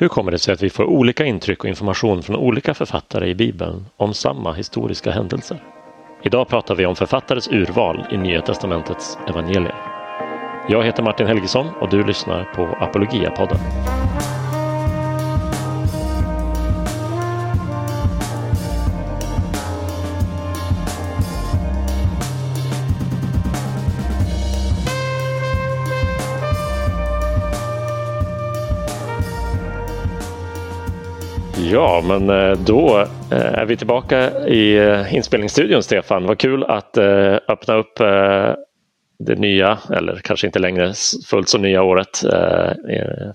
Hur kommer det sig att vi får olika intryck och information från olika författare i Bibeln om samma historiska händelser? Idag pratar vi om författares urval i Nya Testamentets evangelier. Jag heter Martin Helgesson och du lyssnar på Apologia-podden. Ja, men eh, då eh, är vi tillbaka i eh, inspelningsstudion, Stefan. Vad kul att öppna upp det nya, eller kanske inte längre fullt så nya året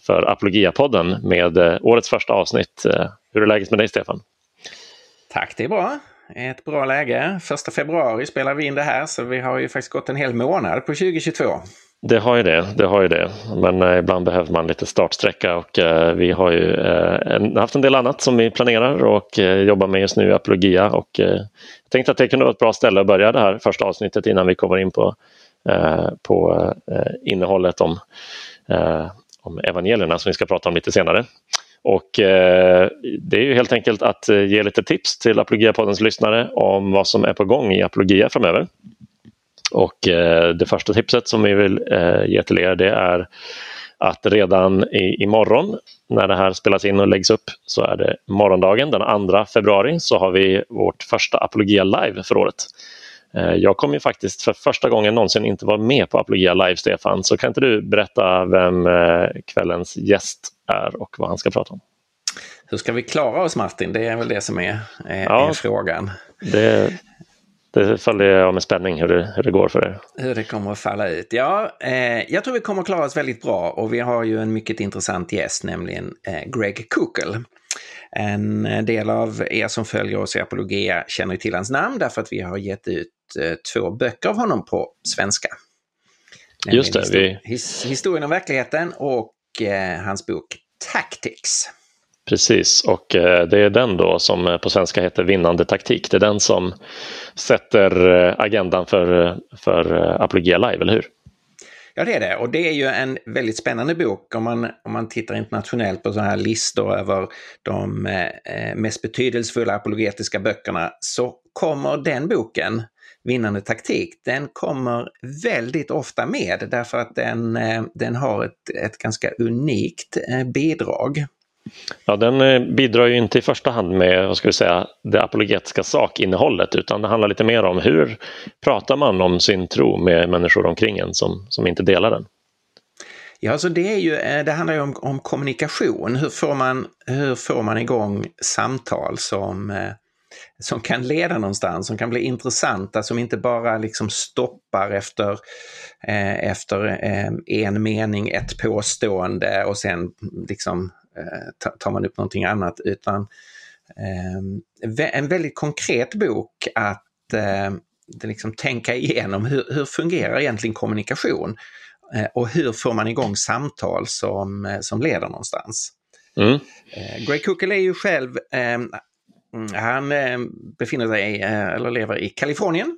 för Apologia-podden med årets första avsnitt. Hur är läget med dig, Stefan? Tack, det är bra. Ett bra läge. Första februari spelar vi in det här, så vi har ju faktiskt gått en hel månad på 2022. Det har ju det, det har ju det. Men eh, ibland behöver man lite startsträcka och eh, vi har ju eh, haft en del annat som vi planerar och eh, jobbar med just nu i Apologia och eh, jag tänkte att det kunde vara ett bra ställe att börja det här första avsnittet innan vi kommer in på, eh, på eh, innehållet om, eh, om evangelierna som vi ska prata om lite senare. Och eh, det är ju helt enkelt att ge lite tips till Apologia-poddens lyssnare om vad som är på gång i Apologia framöver. Och eh, det första tipset som vi vill eh, ge till er det är att redan i, imorgon när det här spelas in och läggs upp så är det morgondagen den 2 februari så har vi vårt första Apologia Live för året. Eh, jag kommer ju faktiskt för första gången någonsin inte vara med på Apologia Live, Stefan. Så kan inte du berätta vem kvällens gäst är och vad han ska prata om? Hur ska vi klara oss Martin? Det är väl det som är, är, ja, är frågan. Det, det följer jag med spänning hur det, hur det går för er. Hur det kommer att falla ut. Ja, eh, jag tror vi kommer att klara oss väldigt bra och vi har ju en mycket intressant gäst, nämligen eh, Greg Kukel. En del av er som följer oss i Apologia känner till hans namn därför att vi har gett ut eh, två böcker av honom på svenska. Just det. Histor vi... his historien om verkligheten och eh, hans bok Tactics. Precis, och eh, det är den då som eh, på svenska heter Vinnande taktik. Det är den som sätter eh, agendan för, för Apologia Live, eller hur? Ja, det är det. Och det är ju en väldigt spännande bok om man, om man tittar internationellt på sådana här listor över de mest betydelsefulla apologetiska böckerna så kommer den boken, Vinnande taktik, den kommer väldigt ofta med därför att den, den har ett, ett ganska unikt bidrag. Ja, den eh, bidrar ju inte i första hand med vad ska vi säga, det apologetiska sakinnehållet utan det handlar lite mer om hur pratar man om sin tro med människor omkring en som, som inte delar den. Ja, alltså det, är ju, eh, det handlar ju om, om kommunikation. Hur får, man, hur får man igång samtal som, eh, som kan leda någonstans, som kan bli intressanta, som inte bara liksom stoppar efter, eh, efter eh, en mening, ett påstående och sen liksom tar man upp någonting annat utan ehm, en väldigt konkret bok att eh, liksom tänka igenom hur, hur fungerar egentligen kommunikation eh, och hur får man igång samtal som, som leder någonstans. Mm. Greg Kuckel är ju själv, ehm, han befinner sig eller lever i Kalifornien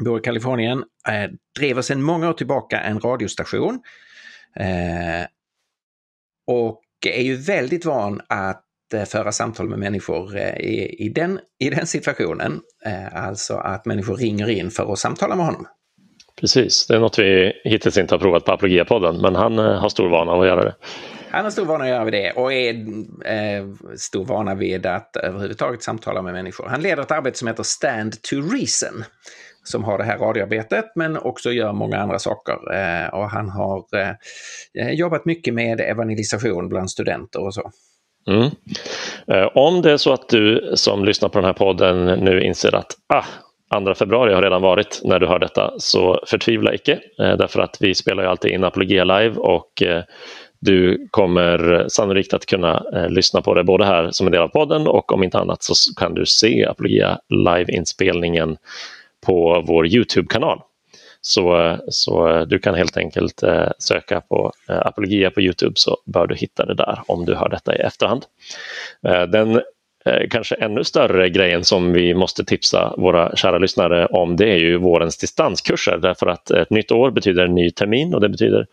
bor i Kalifornien, driver sedan många år tillbaka en radiostation. och är ju väldigt van att eh, föra samtal med människor eh, i, i, den, i den situationen. Eh, alltså att människor ringer in för att samtala med honom. Precis, det är något vi hittills inte har provat på Apologia-podden, men han har stor vana av att göra det. Han har stor vana att göra det och är eh, stor vana vid att överhuvudtaget samtala med människor. Han leder ett arbete som heter Stand to Reason som har det här radioarbetet men också gör många andra saker. Eh, och han har eh, eh, jobbat mycket med evangelisation bland studenter och så. Mm. Eh, om det är så att du som lyssnar på den här podden nu inser att ah, 2 februari har redan varit när du hör detta, så förtvivla icke. Eh, därför att vi spelar ju alltid in Apologia live och eh, du kommer sannolikt att kunna lyssna på det både här som en del av podden och om inte annat så kan du se Apologia live-inspelningen på vår Youtube-kanal. Så, så du kan helt enkelt eh, söka på eh, Apologia på Youtube så bör du hitta det där om du hör detta i efterhand. Eh, den eh, kanske ännu större grejen som vi måste tipsa våra kära lyssnare om det är ju vårens distanskurser därför att ett nytt år betyder en ny termin och det betyder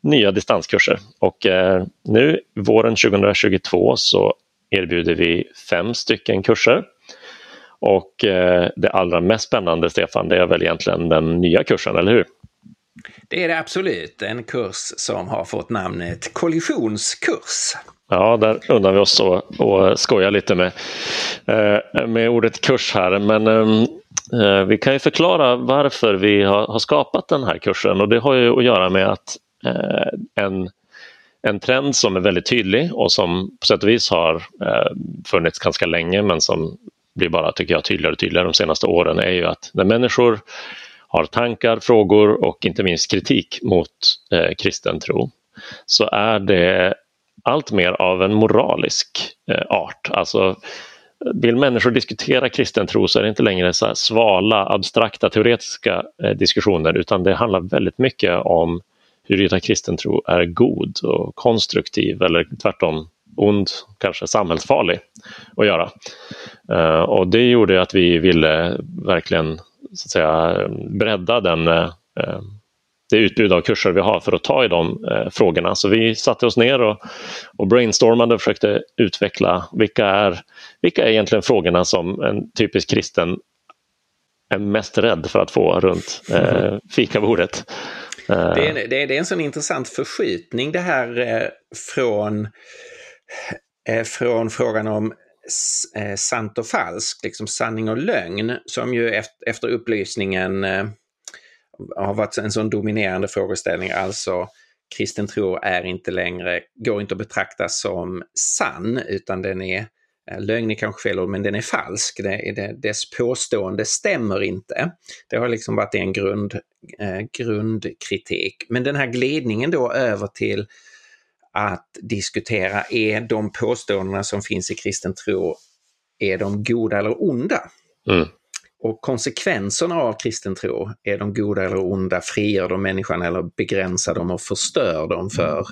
nya distanskurser. Och eh, nu våren 2022 så erbjuder vi fem stycken kurser. Och det allra mest spännande, Stefan, det är väl egentligen den nya kursen, eller hur? Det är det absolut. En kurs som har fått namnet kollisionskurs. Ja, där undrar vi oss att skoja lite med, eh, med ordet kurs här. Men eh, vi kan ju förklara varför vi har skapat den här kursen och det har ju att göra med att eh, en, en trend som är väldigt tydlig och som på sätt och vis har funnits ganska länge men som blir bara tycker jag tydligare och tydligare de senaste åren är ju att när människor har tankar, frågor och inte minst kritik mot eh, kristen tro så är det allt mer av en moralisk eh, art. Alltså, vill människor diskutera kristen tro så är det inte längre så svala, abstrakta, teoretiska eh, diskussioner utan det handlar väldigt mycket om huruvida kristen tro är god och konstruktiv eller tvärtom ond, kanske samhällsfarlig att göra. Uh, och det gjorde att vi ville verkligen så att säga, bredda den, uh, det utbud av kurser vi har för att ta i de frågorna. Så vi satte oss ner och, och brainstormade och försökte utveckla vilka är, vilka är egentligen frågorna som en typisk kristen är mest rädd för att få runt eh, fikabordet. Det är, det, är, det är en sån intressant förskjutning det här eh, från Eh, Eh, från frågan om eh, sant och falskt, liksom sanning och lögn, som ju efter upplysningen eh, har varit en sån dominerande frågeställning. Alltså kristen tro är inte längre, går inte att betrakta som sann utan den är, lögn är kanske fel ord, men den är falsk. Det, det, dess påstående stämmer inte. Det har liksom varit en grund, eh, grundkritik. Men den här glidningen då över till att diskutera, är de påståendena som finns i kristen tro, är de goda eller onda? Mm. Och konsekvenserna av kristen tro, är de goda eller onda? Frigör de människan eller begränsar de och förstör dem för,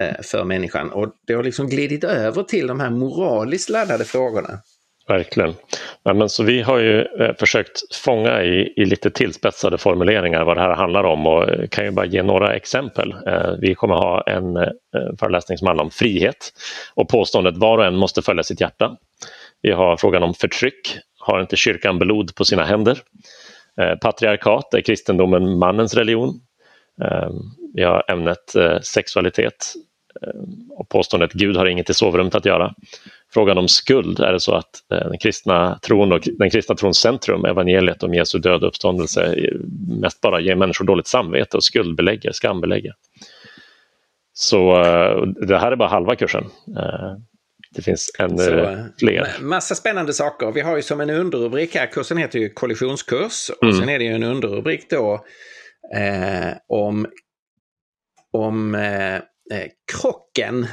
eh, för människan? Och det har liksom glidit över till de här moraliskt laddade frågorna. Verkligen. Ja, men så vi har ju eh, försökt fånga i, i, lite tillspetsade formuleringar vad det här handlar om och eh, kan ju bara ge några exempel. Eh, vi kommer ha en eh, föreläsning som handlar om frihet och påståendet var och en måste följa sitt hjärta. Vi har frågan om förtryck. Har inte kyrkan blod på sina händer? Eh, patriarkat, är kristendomen mannens religion? Eh, vi har ämnet sexualitet och påståendet Gud har inget i sovrummet att göra frågan om skuld. Är det så att eh, den kristna tron och den kristna trons centrum, evangeliet om Jesu död och uppståndelse, mest bara ger människor dåligt samvete och skuldbelägger, skambelägger. Så eh, det här är bara halva kursen. Eh, det finns ännu så, fler. Massa spännande saker. Vi har ju som en underrubrik här, kursen heter ju kollisionskurs och mm. sen är det ju en underrubrik då eh, om, om eh, krocken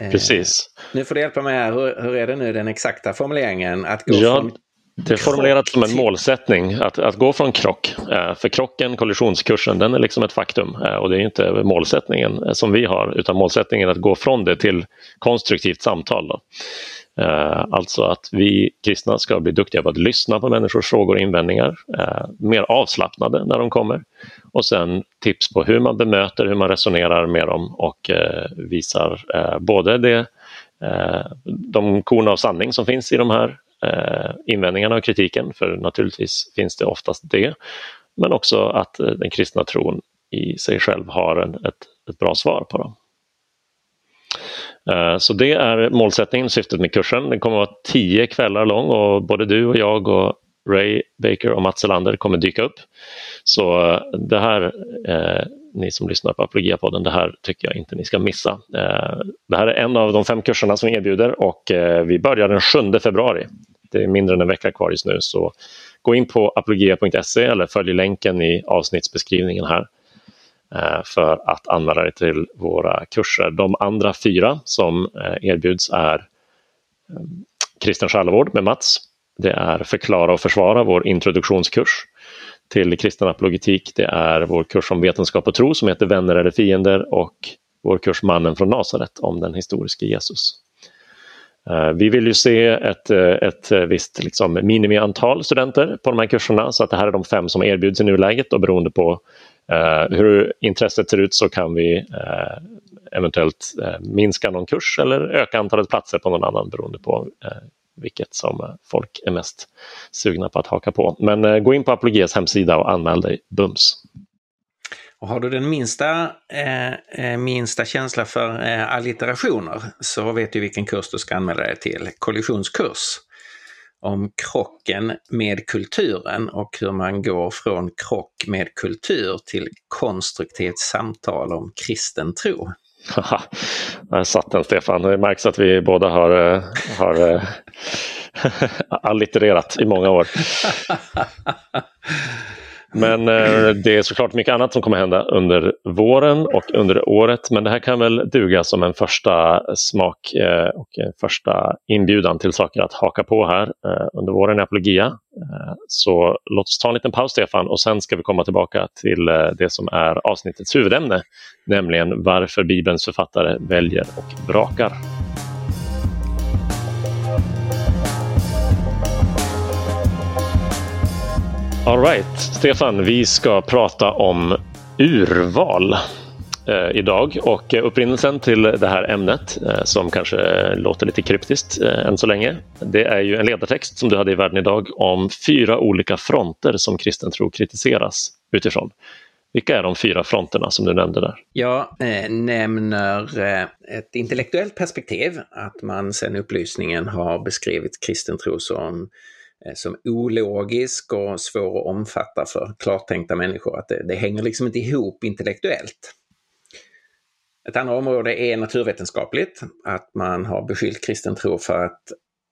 Eh, Precis. nu får du hjälpa mig här, hur, hur, är det nu den exakta formuleringen? Att gå ja, från det är formulerat som en målsättning att, att gå från krock. Eh, för krocken, kollisionskursen, den är liksom ett faktum eh, och det är inte målsättningen som vi har utan målsättningen är att gå från det till konstruktivt samtal. Då. Eh, alltså att vi kristna ska bli duktiga på att lyssna på människors frågor och invändningar, eh, mer avslappnade när de kommer och sen tips på hur man bemöter, hur man resonerar med dem och eh, visar eh, både det, eh, de korn av sanning som finns i de här eh, invändningarna och kritiken, för naturligtvis finns det oftast det, men också att eh, den kristna tron i sig själv har en, ett, ett bra svar på dem. Eh, så det är målsättningen, syftet med kursen. Den kommer att vara tio kvällar lång och både du och jag och Ray Baker och Mats Elander kommer dyka upp. Så eh, det här, eh, ni som lyssnar på Apologia-podden, det här tycker jag inte ni ska missa. Eh, det här är en av de fem kurserna som vi erbjuder och eh, vi börjar den 7 februari. Det är mindre än en vecka kvar just nu så gå in på apologia.se eller följ länken i avsnittsbeskrivningen här Eh, för att anmäla dig till våra kurser. De andra fyra som eh, erbjuds är eh, Kristen själavård med Mats det är Förklara och försvara, vår introduktionskurs till kristen apologetik. Det är vår kurs om vetenskap och tro som heter Vänner eller fiender och vår kurs Mannen från Nasaret om den historiske Jesus. Vi vill ju se ett, ett visst liksom minimiantal studenter på de här kurserna så att det här är de fem som erbjuds i nuläget och beroende på Eh, hur intresset ser ut så kan vi eh, eventuellt eh, minska någon kurs eller öka antalet platser på någon annan beroende på vilket som folk är mest sugna på att haka på. Men gå in på Apologias hemsida och anmäl dig bums. Och har du den minsta, eh, minsta känsla för eh, allitterationer så vet du vilken kurs du ska anmäla dig till. Kollisionskurs om krocken med kulturen och hur man går från krock med kultur till konstruktivt samtal om kristen tro. Där satt den Stefan. Det märks att vi båda har, eh, har eh, allittererat i många år. Men eh, det är såklart mycket annat som kommer hända under våren och under året. Men det här kan väl duga som en första smak eh, och en första inbjudan till saker att haka på här eh, under våren i Apologia. Eh, så låt oss ta en liten paus Stefan och sen ska vi komma tillbaka till eh, det som är avsnittets huvudämne, nämligen varför Bibelns författare väljer och vrakar. Alright, Stefan, vi ska prata om urval eh, idag och eh, upprinnelsen till det här ämnet eh, som kanske låter lite kryptiskt eh, än så länge. Det är ju en ledartext som du hade i Världen idag om fyra olika fronter som kristen tro kritiseras utifrån. Vilka är de fyra fronterna som du nämnde där? Jag eh, nämner eh, ett intellektuellt perspektiv, att man sedan upplysningen har beskrivit kristen tro som Eh, som ologisk och svår att omfatta för klartänkta människor. Att det, det hänger liksom inte ihop intellektuellt. Ett andra område är naturvetenskapligt, att man har beskyllt kristen tro för att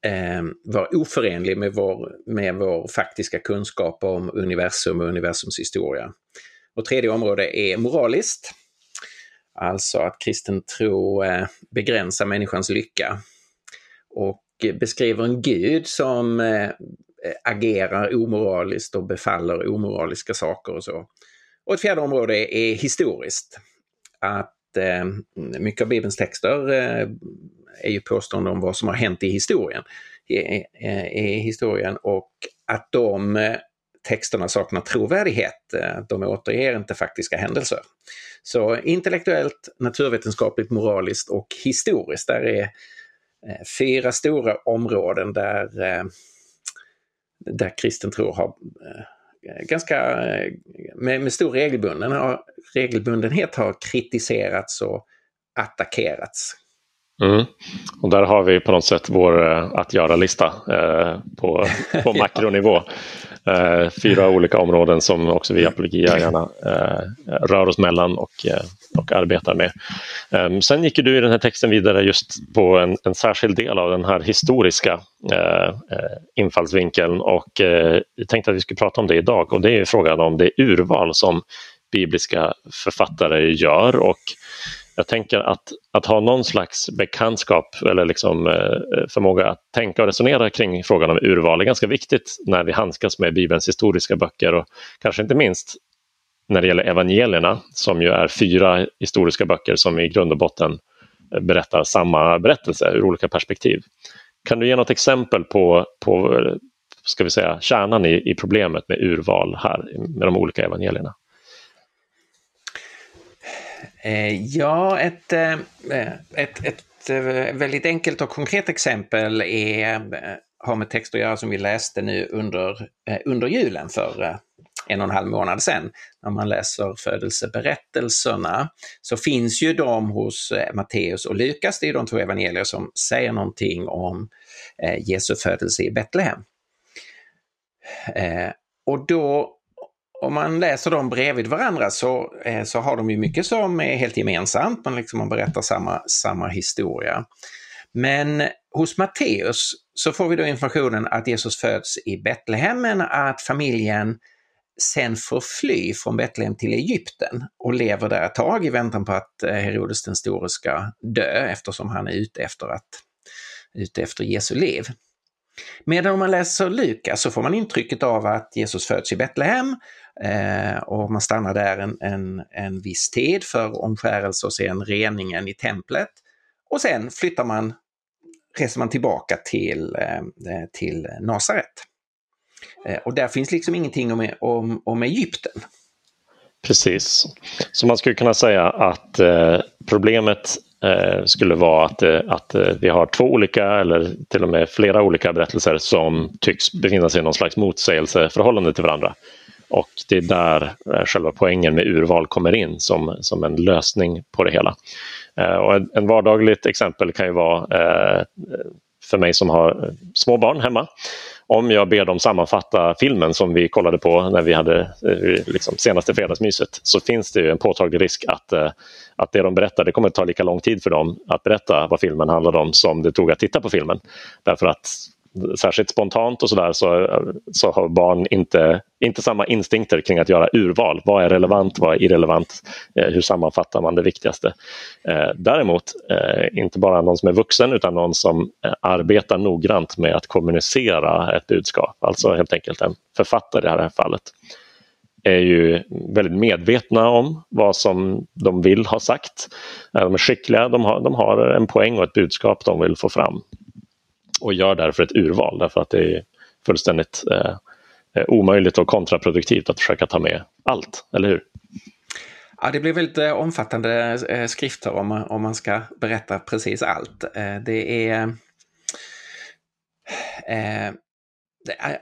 eh, vara oförenlig med vår, med vår faktiska kunskap om universum och universums historia. Och tredje område är moraliskt, alltså att kristen tro eh, begränsar människans lycka och beskriver en gud som eh, agerar omoraliskt och befaller omoraliska saker och så. Och ett fjärde område är historiskt. Att eh, mycket av Bibelns texter eh, är ju påståenden om vad som har hänt i historien, i, i historien och att de eh, texterna saknar trovärdighet. Eh, de återger inte faktiska händelser. Så intellektuellt, naturvetenskapligt, moraliskt och historiskt, där är fyra stora områden där, eh, där kristen tro har eh, ganska med, med stor regelbunden, regelbundenhet har kritiserats och attackerats. Mm. Och där har vi på något sätt vår att göra-lista eh, på, på makronivå. Eh, fyra olika områden som också vi Apologia gärna eh, rör oss mellan och, eh, och arbetar med. Ehm, sen gick du i den här texten vidare just på en, en särskild del av den här historiska eh, eh infallsvinkeln och eh, jag tänkte att vi skulle prata om det idag och det är frågan om det urval som bibliska författare gör och jag tänker att, att ha någon slags bekantskap eller liksom, eh, förmåga att tänka och resonera kring frågan om urval är ganska viktigt när vi handskas med Bibelns historiska böcker och kanske inte minst när det gäller evangelierna som ju är fyra historiska böcker som i grund och botten eh, berättar samma berättelse ur olika perspektiv. Kan du ge något exempel på, på ska vi säga, kärnan i, i problemet med urval här med de olika evangelierna? Eh, ja, ett, eh, ett, ett väldigt enkelt och konkret exempel är, har med text att göra som vi läste nu under, under julen för en och en halv månad sedan. När man läser födelseberättelserna så finns ju de hos eh, Matteus och Lukas, det är de två evangelier som säger någonting om eh, Jesu födelse i Betlehem. Eh, och då om man läser dem bredvid varandra så, eh, så har de ju mycket som är helt gemensamt, man, liksom, man berättar samma, samma historia. Men hos Matteus så får vi då informationen att Jesus föds i Betlehem men att familjen sen får fly från Betlehem till Egypten och lever där ett tag i väntan på att eh, Herodes den store ska dö eftersom han är ute efter, att, ute efter Jesu liv. Medan om man läser Lukas så får man intrycket av att Jesus föds i Betlehem eh, och man stannar där en, en, en viss tid för omskärelse och sen reningen i templet. Och sen flyttar man, reser man tillbaka till, eh, till Nasaret. Eh, och där finns liksom ingenting om, om, om Egypten. Precis. Så man skulle kunna säga att eh, problemet eh, skulle vara att, eh, att eh, vi har två olika eller till och med flera olika berättelser som tycks befinna sig i någon slags motsägelseförhållande till varandra. Och det är där själva poängen med urval kommer in som, som en lösning på det hela. Eh, och en, en vardagligt exempel kan ju vara för mig som har små barn hemma om jag ber dem sammanfatta filmen som vi kollade på när vi hade eh, liksom, senaste fredagsmyset så finns det en påtaglig risk att, eh, att det de berättar, det kommer att ta lika lång tid för dem att berätta vad filmen handlade om som det tog att titta på filmen. Därför att särskilt spontant och sådär så, så har barn inte, inte samma instinkter kring att göra urval. Vad är relevant, vad är irrelevant? Eh, hur sammanfattar man det viktigaste? Eh, däremot, eh, inte bara någon som är vuxen utan någon som eh, arbetar noggrant med att kommunicera ett budskap, alltså helt enkelt en författare i det här fallet är ju väldigt medvetna om vad som de vill ha sagt. De är skickliga, de har, de har en poäng och ett budskap de vill få fram och gör därför ett urval därför att det är fullständigt eh, eh, omöjligt och kontraproduktivt att försöka ta med allt, eller hur? Ja, det blir väldigt eh, omfattande eh, skrifter om man, om man ska berätta precis allt. Det är...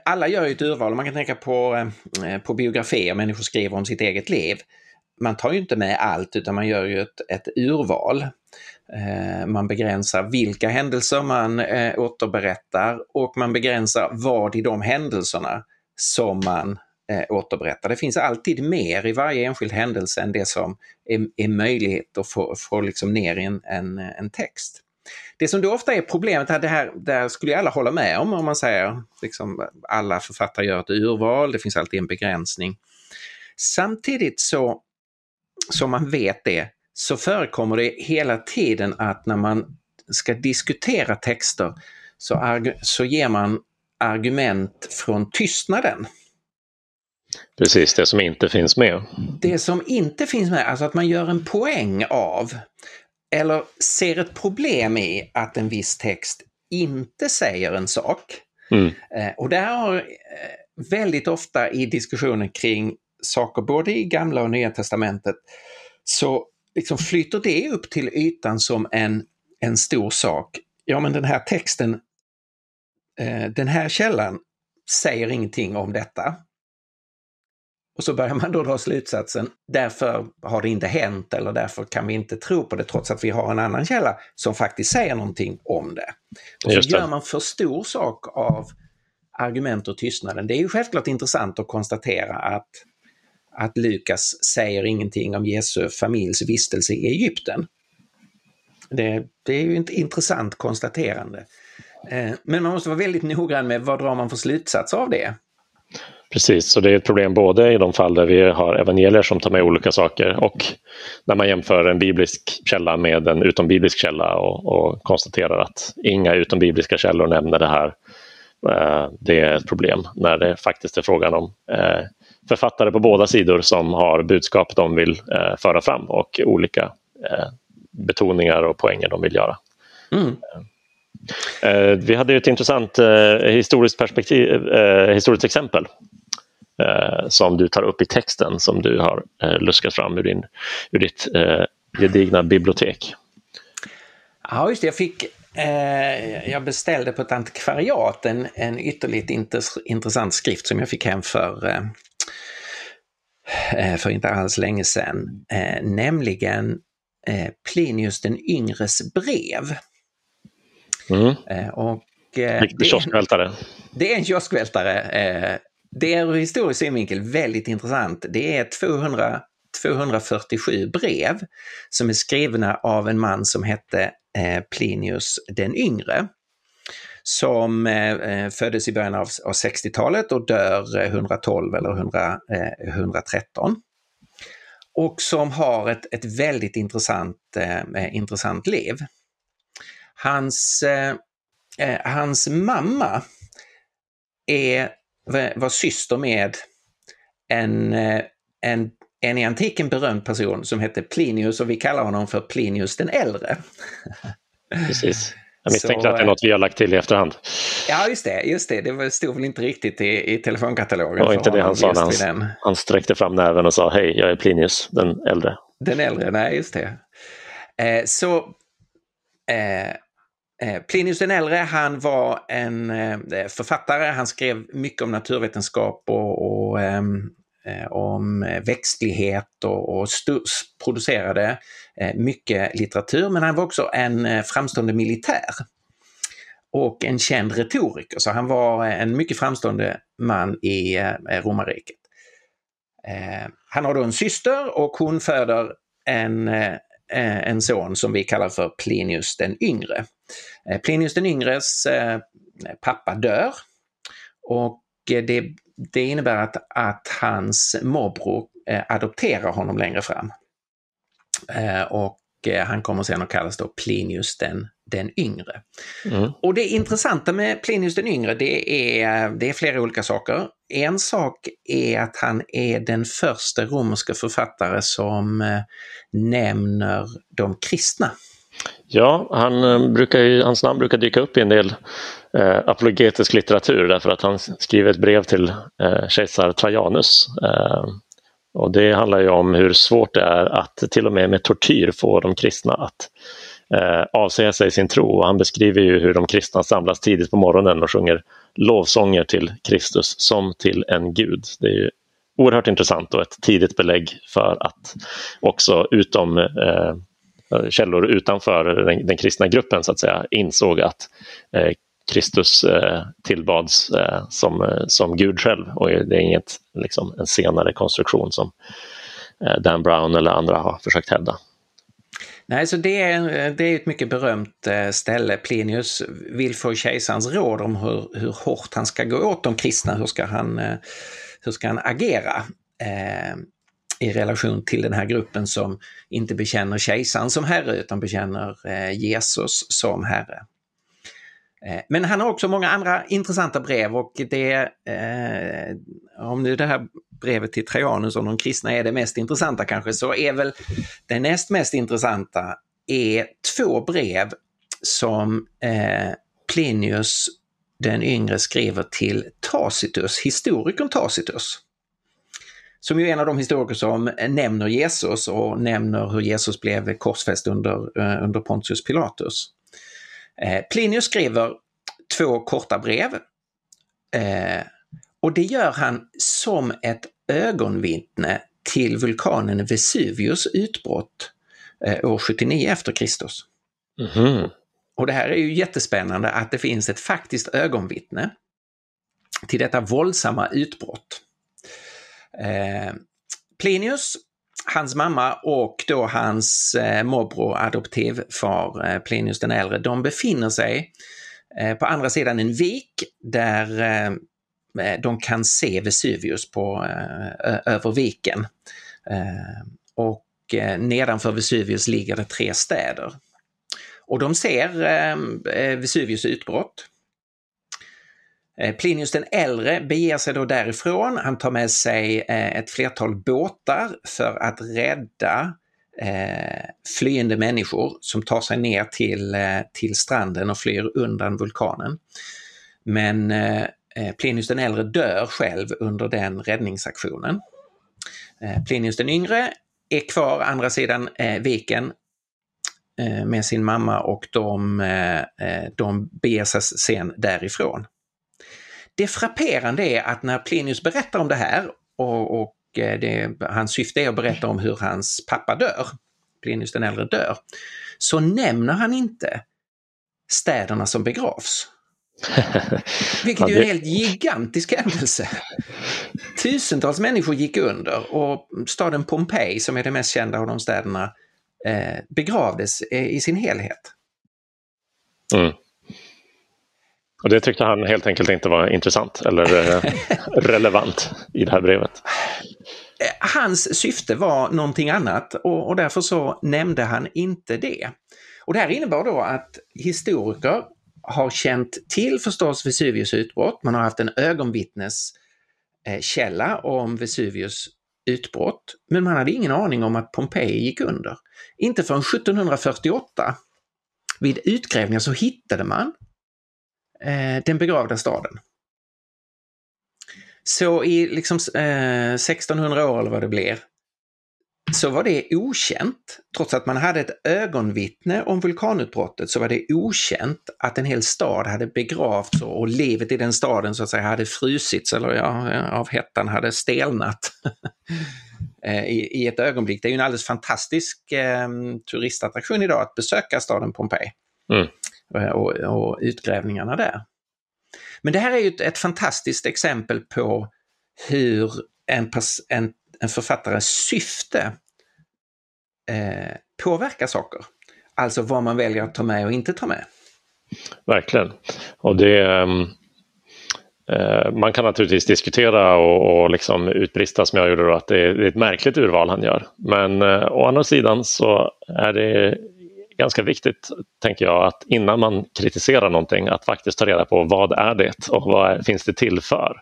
Alla gör ju ett urval. Man kan tänka på, på biografier, människor skriver om sitt eget liv. Man tar ju inte med allt utan man gör ju ett, ett urval. Eh, man begränsar vilka händelser man eh, återberättar och man begränsar vad i de händelserna som man eh, återberättar. Det finns alltid mer i varje enskild händelse än det som är, är möjligt att få, få liksom ner i en, en, en text. Det som då ofta är problemet, här, det här, där skulle alla hålla med om, om man säger liksom alla författare gör ett urval, det finns alltid en begränsning. Samtidigt så, som man vet det, så förekommer det hela tiden att när man ska diskutera texter så, så ger man argument från tystnaden. Precis, det som inte finns med. Det som inte finns med, alltså att man gör en poäng av eller ser ett problem i att en viss text inte säger en sak. Mm. Eh, och det har eh, väldigt ofta i diskussionen kring saker både i Gamla och Nya Testamentet så liksom flyter det upp till ytan som en, en stor sak. Ja, men den här texten, eh, den här källan säger ingenting om detta. Och så börjar man då dra slutsatsen, därför har det inte hänt eller därför kan vi inte tro på det trots att vi har en annan källa som faktiskt säger någonting om det. Och så gör man för stor sak av argument och tystnaden. Det är ju självklart intressant att konstatera att att Lukas säger ingenting om Jesu familjs vistelse i Egypten. Det, det är ju ett intressant konstaterande. Eh, men man måste vara väldigt noggrann med vad drar man för slutsats av det. Precis, och det är ett problem både i de fall där vi har evangelier som tar med olika saker och när man jämför en biblisk källa med en utombiblisk källa och, och konstaterar att inga utombibliska källor nämner det här. Eh, det är ett problem när det faktiskt är frågan om eh, författare på båda sidor som har budskap de vill eh, föra fram och olika eh, betoningar och poänger de vill göra. Mm. Eh, vi hade ett intressant eh, historiskt, perspektiv, eh, historiskt exempel eh, som du tar upp i texten som du har luskat fram ur, din, ur ditt gedigna bibliotek. Ja, just det. Jag fick jag beställde på ett antikvariat en, en ytterligt intressant skrift som jag fick hem för för inte alls länge sedan, eh, nämligen eh, Plinius den yngres brev. Mm. Och, Riktig kioskvältare. Det är en kioskvältare. Det är ur historisk synvinkel väldigt intressant. Det är 200, 247 brev som är skrivna av en man som hette Plinius den yngre som eh, eh, föddes i början av, av 60-talet och dör eh, 112 eller 100, eh, 113. Och som har ett, ett väldigt intressant, eh, eh intressant liv. Hans, eh, hans mamma är, var syster med en, en, en i antiken berömd person som hette Plinius och vi kallar honom för Plinius den äldre. Precis. Jag misstänker att det är något vi har lagt till i efterhand. Ja, just det. Just det. det stod väl inte riktigt i, i telefonkatalogen. Var inte det han sa när han, han sträckte fram näven och sa hej, jag är Plinius, den äldre. Den äldre, nej just det. Eh, så eh, eh Plinius den äldre, han var en eh, författare. Han skrev mycket om naturvetenskap och, och ehm, eh, Eh, om eh, växtlighet och, och producerade eh, mycket litteratur, men han var också en framstående militär och en känd retoriker, så han var en mycket framstående man i romarriket. Han har då en syster och hon föder en, en son som vi kallar för Plinius den yngre. Plinius den yngres pappa dör och det, det innebär att, att hans morbror adopterar honom längre fram. Eh, och eh, han kommer sen att kallas då Plinius den, den yngre. Mm. Och det intressanta med Plinius den yngre det är, det är flera olika saker. En sak är att han är den första romerska författare som eh, nämner de kristna. Ja, han brukar ju, hans namn brukar dyka upp i en del eh, apologetisk litteratur därför att han skriver ett brev till eh, kejsar Trajanus eh, och det handlar ju om hur svårt det är att till och med med tortyr få de kristna att eh, avsäga sig sin tro. Och han beskriver ju hur de kristna samlas tidigt på morgonen och sjunger lovsånger till Kristus som till en gud. Det är ju oerhört intressant och ett tidigt belägg för att också utom eh, källor utanför den, den, kristna gruppen så att säga insåg att eh, Kristus eh, tillbads eh, som, eh, som Gud själv och det är inget, liksom, en senare konstruktion som eh, Dan Brown eller andra har försökt hävda. Nej, så det är, det är ett mycket berömt eh, ställe. Plinius vill få kejsarens råd om hur, hur hårt han ska gå åt de kristna, hur ska han, eh, hur ska han agera eh, i relation till den här gruppen som inte bekänner kejsaren som herre utan bekänner eh, Jesus som herre. Eh, men han har också många andra intressanta brev och det, eh, om nu det här brevet till Trajanus om de kristna är det mest intressanta kanske, så är väl det näst mest intressanta är två brev som eh, Plinius den yngre skriver till Tacitus, historikern Tacitus. Som ju är en av de historiker som nämner Jesus och nämner hur Jesus blev korsfäst under, eh, under Pontius Pilatus. Eh, Plinius skriver två korta brev. Eh, och det gör han som ett ögonvittne till vulkanen Vesuvius utbrott eh, år 79 efter Kristus. Mm. Och det här är ju jättespännande att det finns ett faktiskt ögonvittne till detta våldsamma utbrott. Plinius hans mamma och då hans eh, morbror, adoptivfar eh, Plinius den äldre, de befinner sig eh, på andra sidan en vik där eh, eh de kan se Vesuvius på, eh, över viken. Eh, och eh, nedanför Vesuvius ligger det tre städer. Och de ser eh, eh Vesuvius utbrott. Eh, Plinius den äldre beger sig då därifrån. Han tar med sig eh, ett flertal båtar för att rädda eh, flyende människor som tar sig ner till, till stranden och flyr undan vulkanen. Men Plinius den äldre dör själv under den räddningsaktionen. Plinius den yngre är kvar andra sidan viken med sin mamma och de, de beger sig sen därifrån. Det frapperande är att när Plinius berättar om det här och, och eh, det, hans syfte är att berätta om hur hans pappa dör, Plinius den äldre dör, så nämner han inte städerna som begravs. Vilket ju är en helt gigantisk händelse. Tusentals människor gick under och staden Pompeji, som är den mest kända av de städerna, eh, begravdes i sin helhet. Mm. Och det tyckte han helt enkelt inte var intressant eller eh, relevant i det här brevet. Hans syfte var någonting annat och, och därför så nämnde han inte det. Och det här innebar då att historiker har känt till förstås Vesuvius utbrott. Man har haft en ögonvittneskälla om Vesuvius utbrott, men man hade ingen aning om att Pompeji gick under. Inte förrän 1748 vid utgrävningar så hittade man eh, den begravda staden. Så i liksom, eh, 1600 år eller vad det blir, så var det okänt, trots att man hade ett ögonvittne om vulkanutbrottet, så var det okänt att en hel stad hade begravts och livet i den staden så att säga hade frusits eller ja, av hettan hade stelnat eh, i, i ett ögonblick. Det är ju en alldeles fantastisk eh, turistattraktion idag att besöka staden Pompeji mm. Eh, och, och, utgrävningarna där. Men det här är ju ett, ett fantastiskt exempel på hur en, en en författares syfte eh, påverkar saker. Alltså vad man väljer att ta med och inte ta med. Verkligen. Och det, ehm, eh, man kan naturligtvis diskutera och, och liksom utbrista som jag gjorde då, att det är, det är ett märkligt urval han gör. Men eh, å andra sidan så är det ganska viktigt, tänker jag, att innan man kritiserar någonting, att faktiskt ta reda på vad är det och vad är, finns det till för?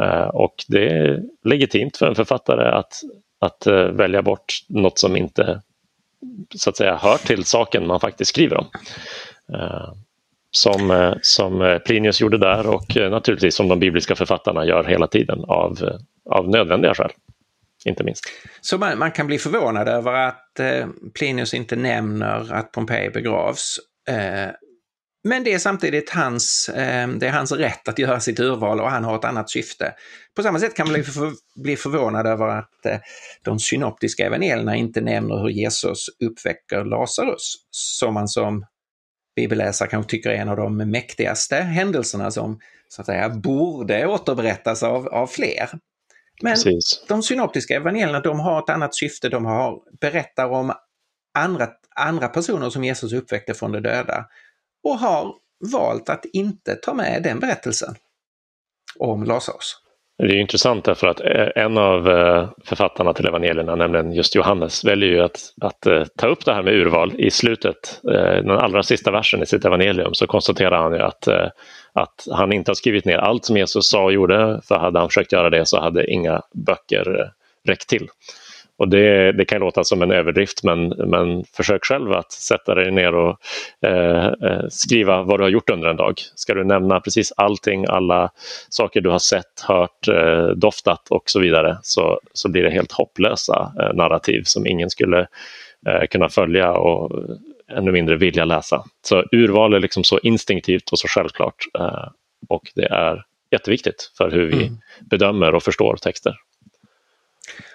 Eh, och det är legitimt för en författare att, att eh, välja bort något som inte så att säga hör till saken man faktiskt skriver om. Eh, som, som Plinius gjorde där och naturligtvis som de bibliska författarna gör hela tiden av, av nödvändiga skäl. Inte minst. Så man, man kan bli förvånad över att att eh, Plinius inte nämner att Pompeji begravs. Eh, men det är samtidigt hans, eh, det är hans rätt att göra sitt urval och han har ett annat syfte. På samma sätt kan man bli, förvånad över att de synoptiska evangelierna inte nämner hur Jesus uppväcker Lazarus, som man som bibelläsare kanske tycker är en av de mäktigaste händelserna som så att säga borde återberättas av, av fler. Men Precis. de synoptiska evangelierna de har ett annat syfte, de har, berättar om andra, andra personer som Jesus uppväckte från de döda och har valt att inte ta med den berättelsen om Lazarus. Det är intressant därför att eh, en av eh, författarna till evangelierna, nämligen just Johannes, väljer ju att, att eh, ta upp det här med urval i slutet, den allra sista versen i sitt evangelium, så konstaterar han ju att, att han inte har skrivit ner allt som Jesus sa och gjorde, för hade han försökt göra det så hade inga böcker räckt till. Och det, det kan låta som en överdrift men, men försök själv att sätta dig ner och eh, eh, skriva vad du har gjort under en dag. Ska du nämna precis allting, alla saker du har sett, hört, eh, doftat och så vidare så, så blir det helt hopplösa eh, narrativ som ingen skulle eh, kunna följa och ännu mindre vilja läsa. Så urval är liksom så instinktivt och så självklart eh, och det är jätteviktigt för hur vi mm. bedömer och förstår texter.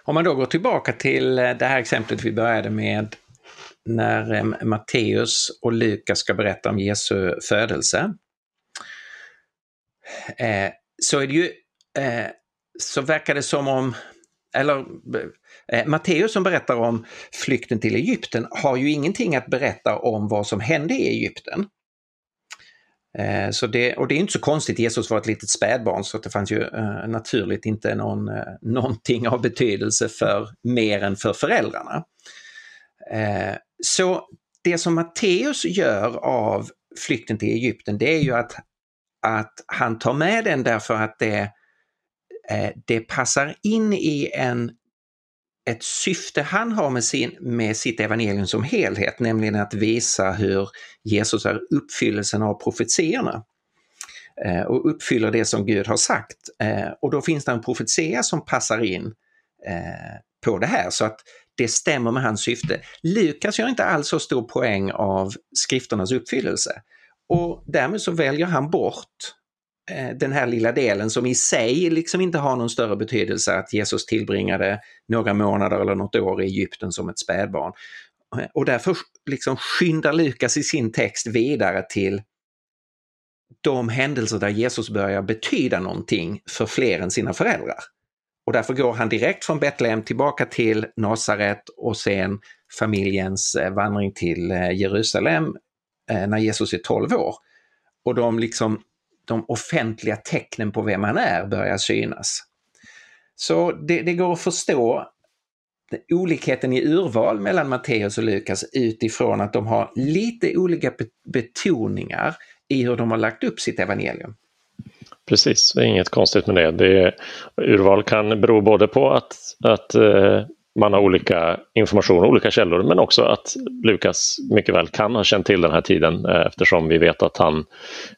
Om man då går tillbaka till eh, det här exemplet vi började med när eh, Matteus och Lukas ska berätta om Jesu födelse. Eh, så är det ju, så verkar det som om, eller Matteus som berättar om flykten till Egypten har ju ingenting att berätta om vad som hände i Egypten. Eh, så det, och det är inte så konstigt, Jesus var ett litet spädbarn så det fanns ju eh, naturligt inte någon, eh, någonting av betydelse för mer än för föräldrarna. Eh, så det som Matteus gör av flykten till Egypten det är ju att, att han tar med den därför att det, eh, det passar in i en ett syfte han har med, sin, med sitt evangelium som helhet, nämligen att visa hur Jesus är uppfyllelsen av profetierna eh, och uppfyller det som Gud har sagt. Eh, och då finns det en profetia som passar in eh, på det här så att det stämmer med hans syfte. Lukas gör inte alls så stor poäng av skrifternas uppfyllelse och därmed så väljer han bort Eh, den här lilla delen som i sig liksom inte har någon större betydelse att Jesus tillbringade några månader eller något år i Egypten som ett spädbarn. Eh, och därför liksom skyndar Lukas i sin text vidare till de händelser där Jesus börjar betyda någonting för fler än sina föräldrar. Och därför går han direkt från Betlehem tillbaka till Nasaret och sen familjens eh, vandring till Jerusalem när Jesus är 12 år. Och de liksom de offentliga tecknen på vem han är börjar synas. Så det, det går att förstå olikheten i urval mellan Matteus och Lukas utifrån att de har lite olika betoningar i hur de har lagt upp sitt evangelium. Precis, det är inget konstigt med det. det urval kan bero både på att, att eh, man har olika information och olika källor men också att Lukas mycket väl kan ha känt till den här tiden eh, eftersom vi vet att han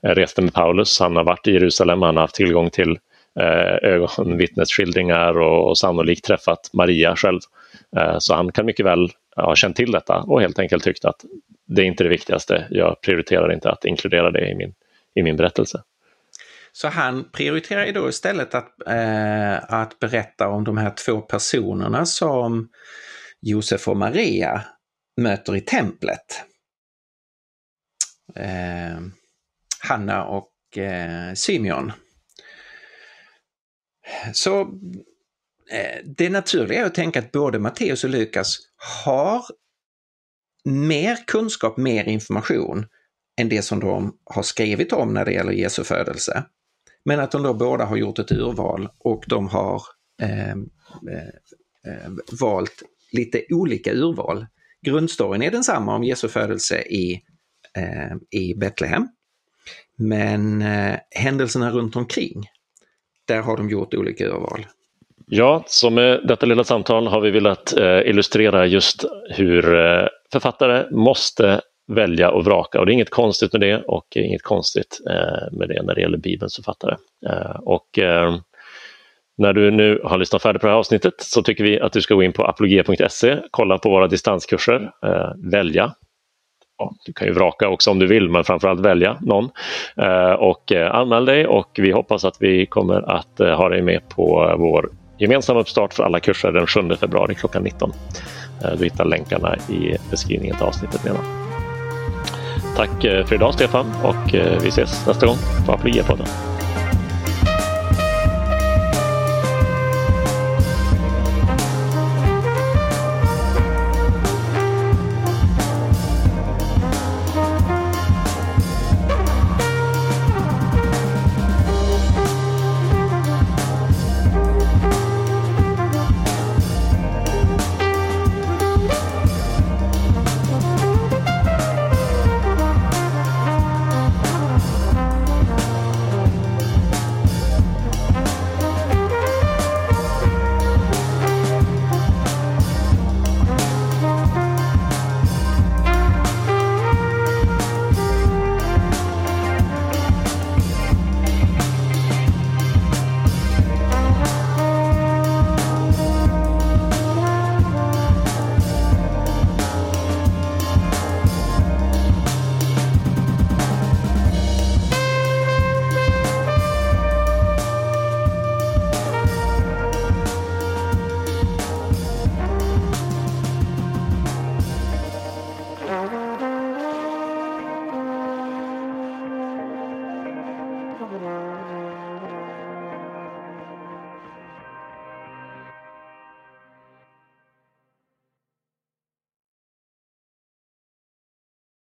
eh, reste med Paulus. Han har varit i Jerusalem, han har haft tillgång till eh, ögonvittnesskildringar och, och sannolikt träffat Maria själv. Så han kan mycket väl ha känt till detta och helt enkelt tyckt att det är inte det viktigaste. Jag prioriterar inte att inkludera det i min, i min berättelse. Så han prioriterar ju då istället att, eh, att berätta om de här två personerna som Josef och Maria möter i templet. Eh, Hanna och eh, Symeon. Så eh, det naturliga är att tänka att både Matteus och Lukas har mer kunskap, mer information än det som de har skrivit om när det gäller Jesu födelse. Men att de då båda har gjort ett urval och de har ehm, eh, eh, valt lite olika urval. Grundstoryn är densamma om Jesu födelse i, eh, i Betlehem. Men eh, händelserna runt omkring, där har de gjort olika urval. Ja, så med detta lilla samtal har vi velat eh, illustrera just hur eh, författare måste välja och vraka och det är inget konstigt med det och inget konstigt eh, med det när det gäller Bibelns författare. Eh, och eh, när du nu har lyssnat färdigt på det här avsnittet så tycker vi att du ska gå in på apologia.se, kolla på våra distanskurser, välja. Ja, du kan ju vraka också om du vill, men framförallt välja någon. och anmäl dig och vi hoppas att vi kommer att ha dig med på vår gemensamma uppstart för alla kurser den 7 februari klockan 19. Du hittar länkarna i beskrivningen till avsnittet nedan. Tack eh, för idag Stefan och eh, vi ses nästa gång på Apologia-podden.